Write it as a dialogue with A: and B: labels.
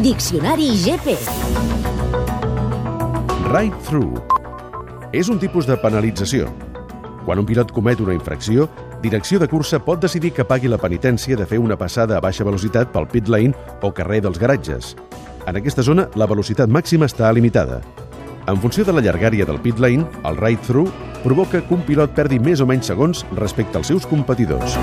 A: Diccionari GP.
B: Ride-through és un tipus de penalització. Quan un pilot comet una infracció, direcció de cursa pot decidir que pagui la penitència de fer una passada a baixa velocitat pel pit lane o carrer dels garatges. En aquesta zona, la velocitat màxima està limitada. En funció de la llargària del pit lane, el ride-through provoca que un pilot perdi més o menys segons respecte als seus competidors.